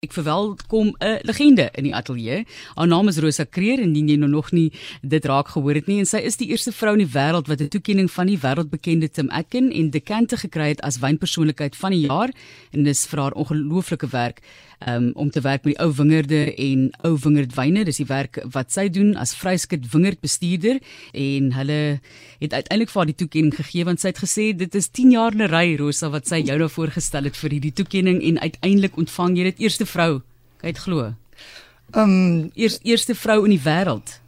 Ek verwelkom 'n legende in die ateljee. Haar naam is Rosa Kreer en jy nou nog nie dit raak gehoor het nie en sy is die eerste vrou in die wêreld wat 'n toekenning van die wêreldbekende Tim Atkin en dekante gekry het as wynpersoonlikheid van die jaar en dis vir haar ongelooflike werk um, om te werk met die ou wingerde en ou wingerdwyne. Dis die werk wat sy doen as vryskut wingerdbestuurder en hulle het uiteindelik vir haar die toekenning gegee want sy het gesê dit is 10 jaar in 'n ry Rosa wat sy jou nou voorgestel het vir hierdie toekenning en uiteindelik ontvang jy dit eerste vrou. Kyk glo. Ehm um, Eers, eerste vrou in die wêreld.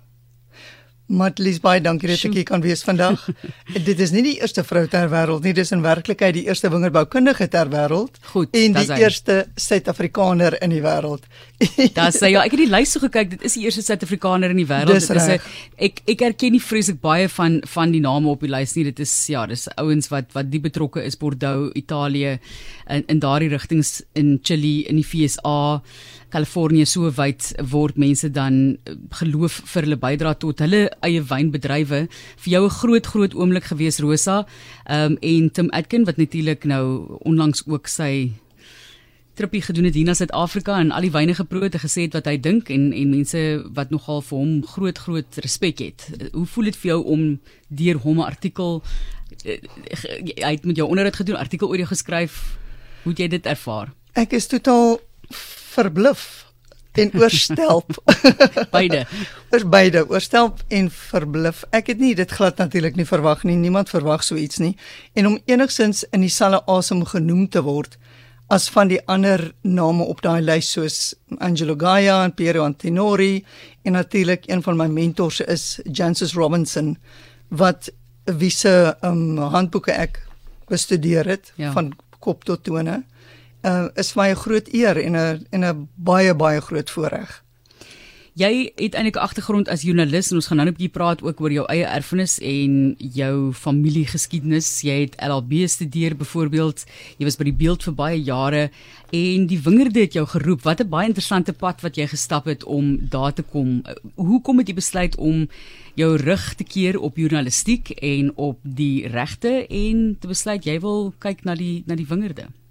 Matlies baie dankie dat ek hier kan wees vandag. dit is nie die eerste vrou ter wêreld nie, dis in werklikheid die eerste wingerdboukundige ter wêreld en die hy. eerste Suid-Afrikaner in die wêreld. Daar sê ja, ek het die lys so gekyk, dit is die eerste Suid-Afrikaner in die wêreld. Dit is 'n reg. ek ek erken nie vreeslik baie van van die name op die lys nie. Dit is ja, dis ouens wat wat die betrokke is Bordeaux, Italië in in daardie rigtings in Chili, in die FSA, Kalifornië so wyd word mense dan eh, geloof vir hulle bydra tot hulle eie wynbedrywe. Vir jou 'n groot groot oomblik gewees Rosa. Ehm um, en Tim Atkin wat natuurlik nou onlangs ook sy trippie gedoen het hier na Suid-Afrika en al die wyne geproe het en gesê het wat hy dink en en mense wat nogal vir hom groot groot respek het. Hoe voel dit vir jou om deur hom 'n artikel eh, hy het met jou onderhoud gedoen, artikel oor jou geskryf. Hoe het jy dit ervaar? ek is totaal verbluf en oorstelp. Beide. Oor beide, oorstelp en verbluf. Ek het nie dit glad natuurlik nie verwag nie. Niemand verwag so iets nie. En om enigsins in dieselfde asem genoem te word as van die ander name op daai lys soos Angelo Gaia en Piero Antinori en natuurlik een van my mentors is Jancis Robinson wat wie se um, handboeke ek bestudeer het ja. van kop tot tone. Uh is my 'n groot eer en 'n en 'n baie baie groot voorreg. Jy het eintlik 'n agtergrond as joernalis en ons gaan nou 'n bietjie praat ook oor jou eie erfenis en jou familiegeskiedenis. Jy het LLB gestudeer byvoorbeeld. Jy was by die beeld vir baie jare en die wingerde het jou geroep. Wat 'n baie interessante pad wat jy gestap het om daar te kom. Hoekom het jy besluit om jou rug te keer op journalistiek en op die regte en te besluit jy wil kyk na die na die wingerde?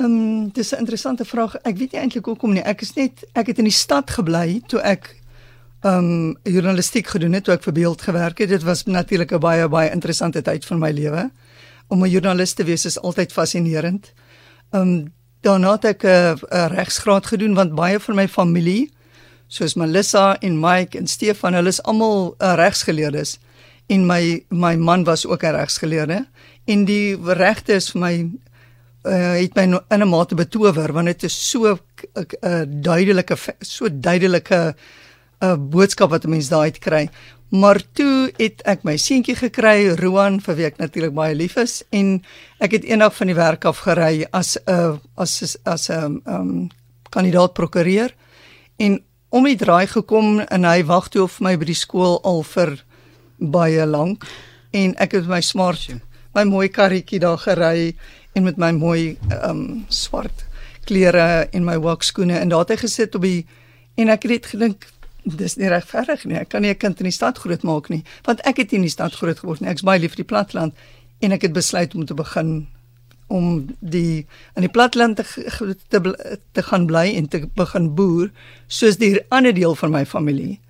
Ehm um, dis 'n interessante vraag. Ek weet nie eintlik hoekom nie. Ek is net ek het in die stad gebly toe ek ehm um, journalistiek gedoen het, toe ek vir beeld gewerk het. Dit was natuurlik 'n baie baie interessante tyd van my lewe. Om 'n joernalis te wees is altyd fascinerend. Ehm um, daarna het ek 'n regsgraad gedoen want baie van my familie soos Melissa en Mike en Stefan, hulle is almal uh, regsgeleerdes en my my man was ook 'n regsgeleerde en die regte is vir my uh, het my no- in 'n mate betower want dit is so 'n uh, duidelike fe- so duidelike 'n uh, boodskap wat 'n mens daai kry. Maar toe het ek my seentjie gekry, Roan, vir wie ek natuurlik baie lief is en ek het eendag van die werk af gery as 'n uh, as as 'n um, um, kandidaat prokureur. En om die draai gekom en hy wag toe op my by die skool al vir baie lank. En ek het my smart my mooi karretjie daar gery en met my mooi um swart klere en my wakskoene en daar het hy gesit op die en ek het net gedink dis nie regverdig nie. Ek kan nie 'n kind in die stad grootmaak nie want ek het nie in die stad groot geword nie ek's baie lief vir die platteland. En ek het besluit om te begin om die in die platteland te te, te gaan bly en te begin boer soos die ander deel van my familie.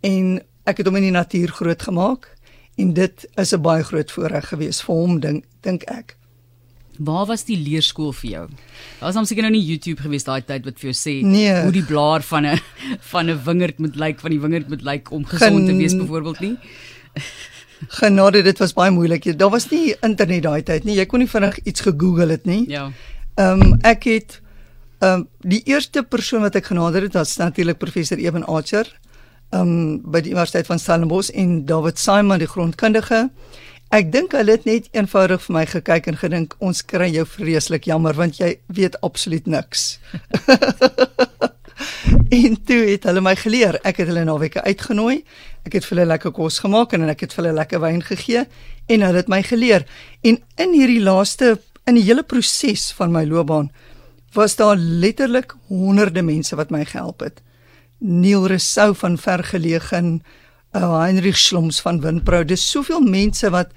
En ek het hom in die natuur grootgemaak en dit is 'n baie groot voorreg gewees vir hom dink dink ek Waar was die leerskool vir jou? Daar was hom seker nou nie YouTube gewees daai tyd wat vir jou sê Nee. hoe die blaar van 'n van 'n wingerd moet lyk, van die wingerd moet lyk om gesond te Gen- wees byvoorbeeld nie. genade dit was baie moeilik daar was nie internet daai tyd nie jy kon nie vinnig iets gegoogel het nie Ja. Ehm um, ek het ehm um, die eerste persoon wat ek genader het was natuurlik professor Eben Archer um, by die Universiteit van Stellenbosch en David Simon die grondkundige. Ek dink hulle het net eenvoudig vir my gekyk en gedink ons kry jou vreeslik jammer want jy weet absoluut niks. en toe het hulle my geleer. Ek het hulle naweke uitgenooi. Ek het vir hulle lekker kos gemaak en ek het vir hulle lekker wyn gegee en hulle het my geleer. En in hierdie laaste in die hele proses van my loopbaan was daar letterlik honderde mense wat my gehelp het. Neil Rousseau van Vergelegen, uh, Heinrich Schloms van Winpro. Dis soveel mense wat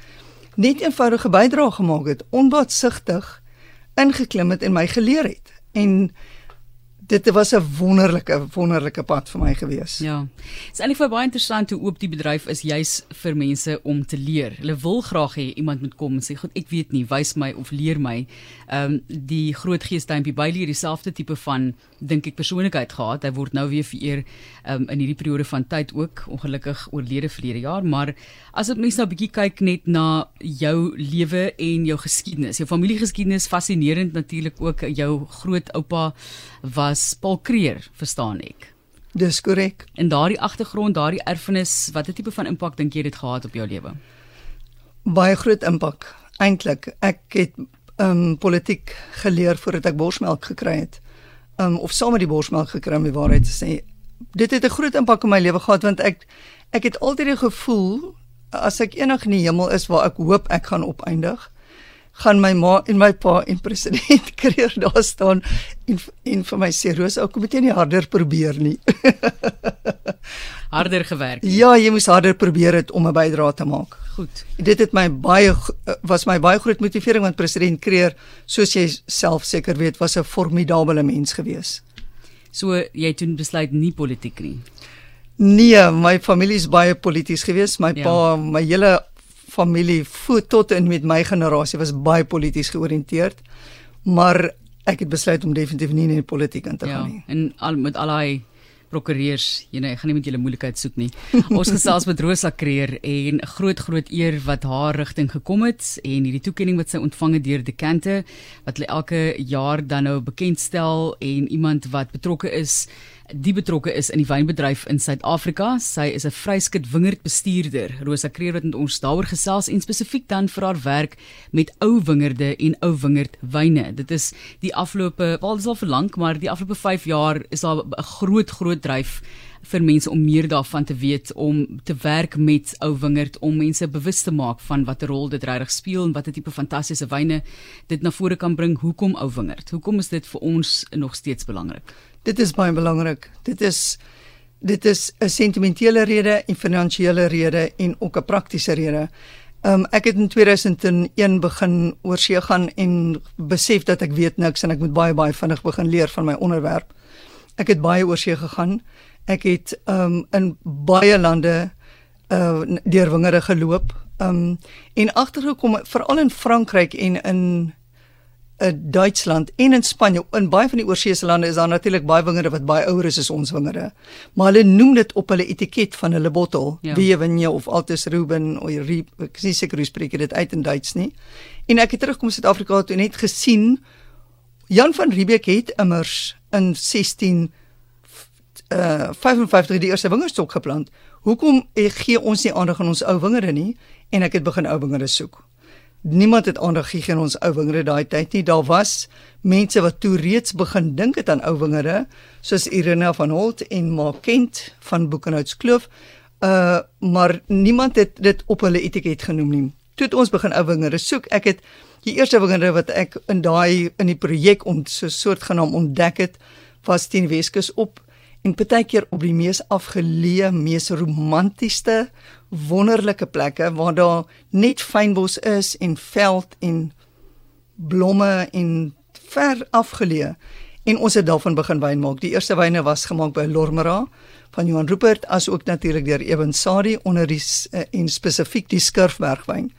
net eenvoudige bydrae gemaak het, onbaatsigtig ingeklim het en my geleer het. En dit was 'n wonderlike wonderlike pad vir my gewees. Ja. Dit is eintlik baie interessant hoe oop die bedryf is juis vir mense om te leer. Hulle wil graag hê iemand moet kom en sê, "God, ek weet nie, wys my of leer my." Ehm um, die groot geesduimpie Bailey het dieselfde tipe van dink ek persoonlikheid gehad. Hy word nou weer vereer ehm um, in hierdie periode van tyd ook ongelukkig oorlede verlede jaar, maar as dit mens nou 'n bietjie kyk net na jou lewe en jou geskiedenis, jou familiegeskiedenis fascinerend natuurlik ook jou grootoupa was Paul Creer, verstaan ek. Dis korrek. En daardie agtergrond, daardie erfenis, watter tipe van impak dink jy dit gehad op jou lewe? Baie groot impak. Eintlik, ek het um politiek geleer voordat ek borsmelk gekry het. Um of saam met die borsmelk gekry om die waarheid te sê. Dit het 'n groot impak op my lewe gehad want ek ek het altyd die gevoel as ek eendag in die hemel is waar ek hoop ek gaan opeindig, gaan my ma en my pa en president kreer daar staan en en vir my sê Rosa, kom jy nie harder probeer nie. harder gewerk. Ja, jy moes harder probeer het om 'n bydrae te maak. Goed. Dit het my baie was my baie groot motivering want president Kreer, soos jy self seker weet, was 'n formidable mens gewees. So jy het toe besluit nie politiek nie. Nee, my familie is baie polities gewees. My ja. pa, my hele familie voet tot en met my generasie was baie polities georiënteerd. Maar ek het besluit om definitief nie in die politiek in te ja, gaan nie. En al met al daai prokureurs, jy nou, ek gaan nie met julle moeilikheid soek nie. Ons gesels met Rosa Kreer en groot groot eer wat haar rigting gekom het en hierdie toekenning wat sy ontvang het deur Dekante wat hulle elke jaar dan nou bekendstel en iemand wat betrokke is die betrokke is in die wynbedryf in Suid-Afrika. Sy is 'n vryskut wingerdbestuurder. Rosa Kreer het met ons daaroor gesels en spesifiek dan vir haar werk met ou wingerde en ou wingerdwyne. Dit is die afgelope, wel dis al vir lank, maar die afgelope 5 jaar is daar 'n groot groot dryf vir mense om meer daarvan te weet om te werk met ou wingerd om mense bewus te maak van watter rol dit regtig speel en watter tipe fantastiese wyne dit na vore kan bring. Hoekom ou wingerd? Hoekom is dit vir ons nog steeds belangrik? Dit is baie belangrik. Dit is dit is 'n sentimentele rede en finansiële rede en ook 'n praktiese rede. Um ek het in 2001 begin oorsee gaan en besef dat ek weet niks en ek moet baie baie vinnig begin leer van my onderwerp. Ek het baie oorsee gegaan. Ek het um in baie lande uh deur wingerde geloop. Um en agtergekom veral in Frankryk en in in Duitsland en in Spanje in baie van die oorsese lande is daar natuurlik baie wingerde wat baie ouer is as ons wingerde. Maar hulle noem dit op hulle etiket van hulle bottel, ja. Viognier of Altus Ruben of Riep, ek sê seker hoe spreek dit uit in Duits nie. En ek het terugkom Suid-Afrika toe net gesien Jan van Riebeeck het immers in 16 uh 55 die eerste wingerdstok geplant. Hoekom gee ons nie aandag aan ons ou wingerde nie? En ek het begin ou wingerde soek niemand het aandag gegee aan ons ou wingerde daai tyd nie. Daar was mense wat toe reeds begin dink het aan ou wingerde, soos Irene van Holt en Makent van Boekenhoutskloof. Uh maar niemand het dit op hulle etiket genoem nie. Toe het ons begin ou wingerde soek. Ek het die eerste wingerde wat ek in daai in die projek om so soort genaam ontdek het, was teen Weskus op en baie keer op die mees afgeleë, mees romantiese, wonderlike plekke waar daar net fynbos is en veld en blomme en ver afgeleë en ons het daarvan begin wyn maak. Die eerste wyne was gemaak by Lormera van Johan Rupert as ook natuurlik deur Ewen Sadi onder die uh, en spesifiek die Skurfbergwyn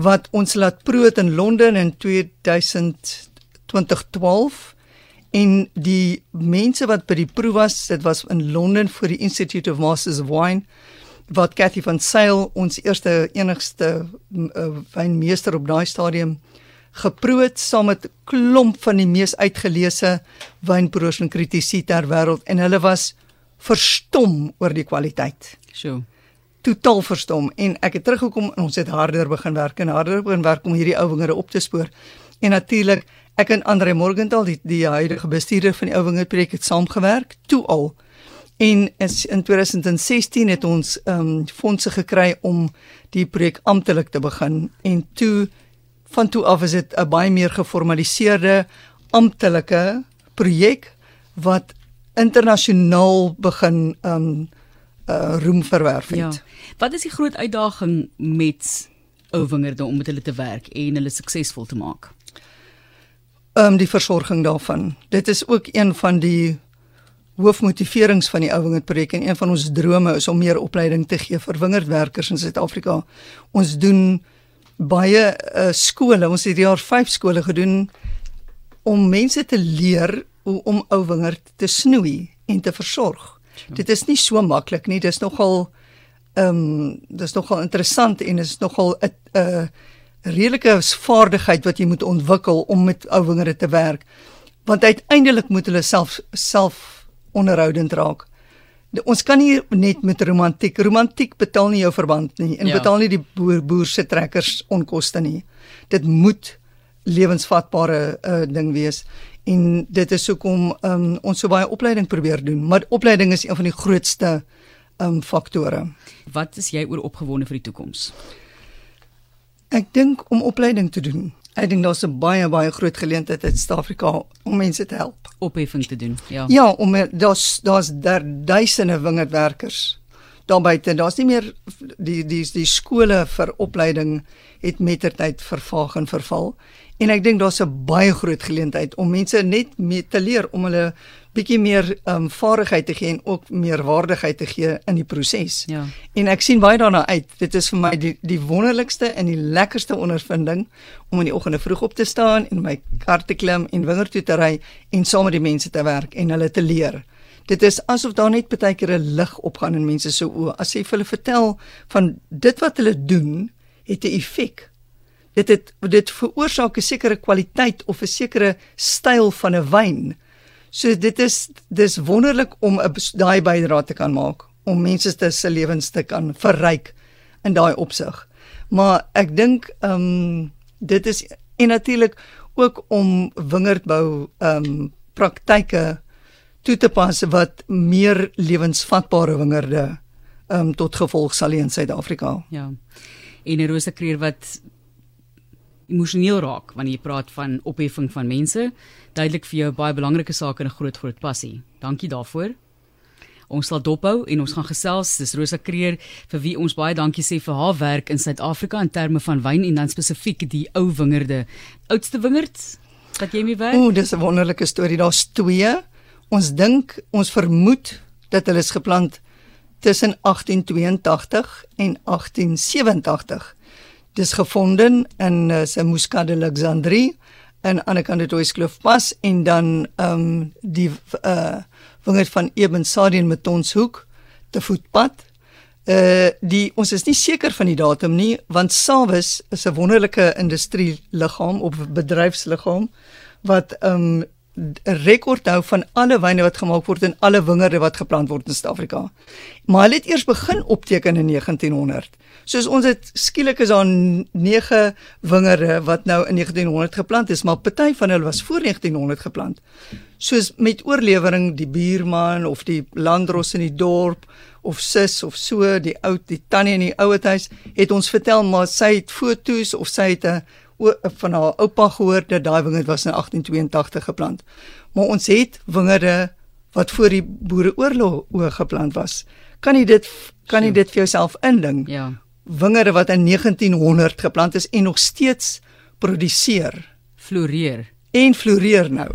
wat ons laat proe in Londen in 2012 en die mense wat by die proef was, dit was in Londen vir die Institute of Masters of Wine wat Cathy van Sail ons eerste enigste uh, wynmeester op daai stadium geproe het saam met klomp van die mees uitgeleese wynproers en kritici ter wêreld en hulle was verstom oor die kwaliteit. So totaal verstom en ek het teruggekom en ons het harder begin werk en harder begin werk om hierdie ou wingerde op te spoor. En natuurlik Ek en Andre Morgenthal, die die huidige bestuurder van die Ou Wingerd projek het saamgewerk toe al. En in 2016 het ons ehm um, fondse gekry om die projek amptelik te begin en toe van toe af is dit 'n baie meer geformaliseerde amptelike projek wat internasionaal begin ehm um, uh, roem verwerf het. Ja. Wat is die groot uitdaging met Ou Wingerde om met hulle te werk en hulle suksesvol te maak? Ehm um, die versorging daarvan. Dit is ook een van die hoofmotiverings van die ou wingerdprojek en een van ons drome is om meer opleiding te gee vir wingerdwerkers in Suid-Afrika. Ons doen baie uh, skole, ons het jaar 5 skole gedoen om mense te leer hoe om ou wingerd te snoei en te versorg. Ja. Dit is nie so maklik nie, dis nogal ehm um, dis nogal interessant en is nogal 'n 'n redelike vaardigheid wat jy moet ontwikkel om met ou wingerde te werk. Want uiteindelik moet hulle self self onderhoudend raak. De, ons kan nie net met romantiek. Romantiek betaal nie jou verband nie en ja. betaal nie die boer, boer se trekkers onkoste nie. Dit moet lewensvatbare uh, ding wees en dit is hoekom um, ons so baie opleiding probeer doen. Maar opleiding is een van die grootste um faktore. Wat is jy oor opgewonde vir die toekoms? Ek dink om opleiding te doen. Ek dink daar's 'n baie baie groot geleentheid in Suid-Afrika om mense te help. Opheffing te doen. Ja. Ja, om daar's daar's daar duisende wingerdwerkers daar buite. Daar's nie meer die die die skole vir opleiding het mettertyd vervaag en verval. En ek dink daar's 'n baie groot geleentheid om mense net mee te leer om hulle bietjie meer um vaardigheid te gee en ook meer waardigheid te gee in die proses. Ja. En ek sien baie daarna uit. Dit is vir my die die wonderlikste en die lekkerste ondervinding om in die oggende vroeg op te staan en my kar te klim en wingerd toe te ry en saam met die mense te werk en hulle te leer. Dit is asof daar net baie keer 'n lig opgaan in mense se oë as jy vir hulle vertel van dit wat hulle doen het 'n effek dit het dit veroorsaak 'n sekere kwaliteit of 'n sekere styl van 'n wyn. So dit is dis wonderlik om 'n daai bydrae te kan maak om mense se lewens te kan verryk in daai opsig. Maar ek dink ehm um, dit is en natuurlik ook om wingerdbou ehm um, praktyke toe te pas wat meer lewensvatbare wingerde ehm um, tot gevolg sal hê in Suid-Afrika. Ja. En 'n rose kreer wat emosioneel raak wanneer jy praat van opheffing van mense. Duidelik vir jou baie belangrike saak en 'n groot groot passie. Dankie daarvoor. Ons sal dophou en ons gaan gesels. Dis Rosa Kreer vir wie ons baie dankie sê vir haar werk in Suid-Afrika in terme van wyn en dan spesifiek die ou wingerde. Oudste wingerd wat jy mee werk? Ooh, dis 'n wonderlike storie. Daar's twee. Ons dink, ons vermoed dat hulle is geplant tussen 1882 en 1887 dis gevonden in uh, se Muscat de Alexandrie en aan die kant het ons kloof pas en dan ehm um, die uh wingerd van Eben Sadien met ons hoek te voetpad. Uh die ons is nie seker van die datum nie want Sawis is 'n wonderlike industrie liggaam of bedryfsliggaam wat ehm um, rekord hou van alle wyne wat gemaak word en alle wingerde wat geplant word in Suid-Afrika. Maar hulle het eers begin opteken in 1900. Soos ons het skielik is daar 9 wingerde wat nou in 1900 geplant is, maar party van hulle was voor 1900 geplant. Soos met oorlewering die buurman of die landros in die dorp of sis of so die ou die tannie in die ouethuis het ons vertel maar sy het foto's of sy het 'n van haar oupa gehoor dat daai wingerd was in 1882 geplant. Maar ons het wingerde wat voor die boereoorlog geplant was. Kan jy dit kan jy dit vir jouself indink? Ja. Wingerde wat in 1900 geplant is en nog steeds produseer, floreer en floreer nou.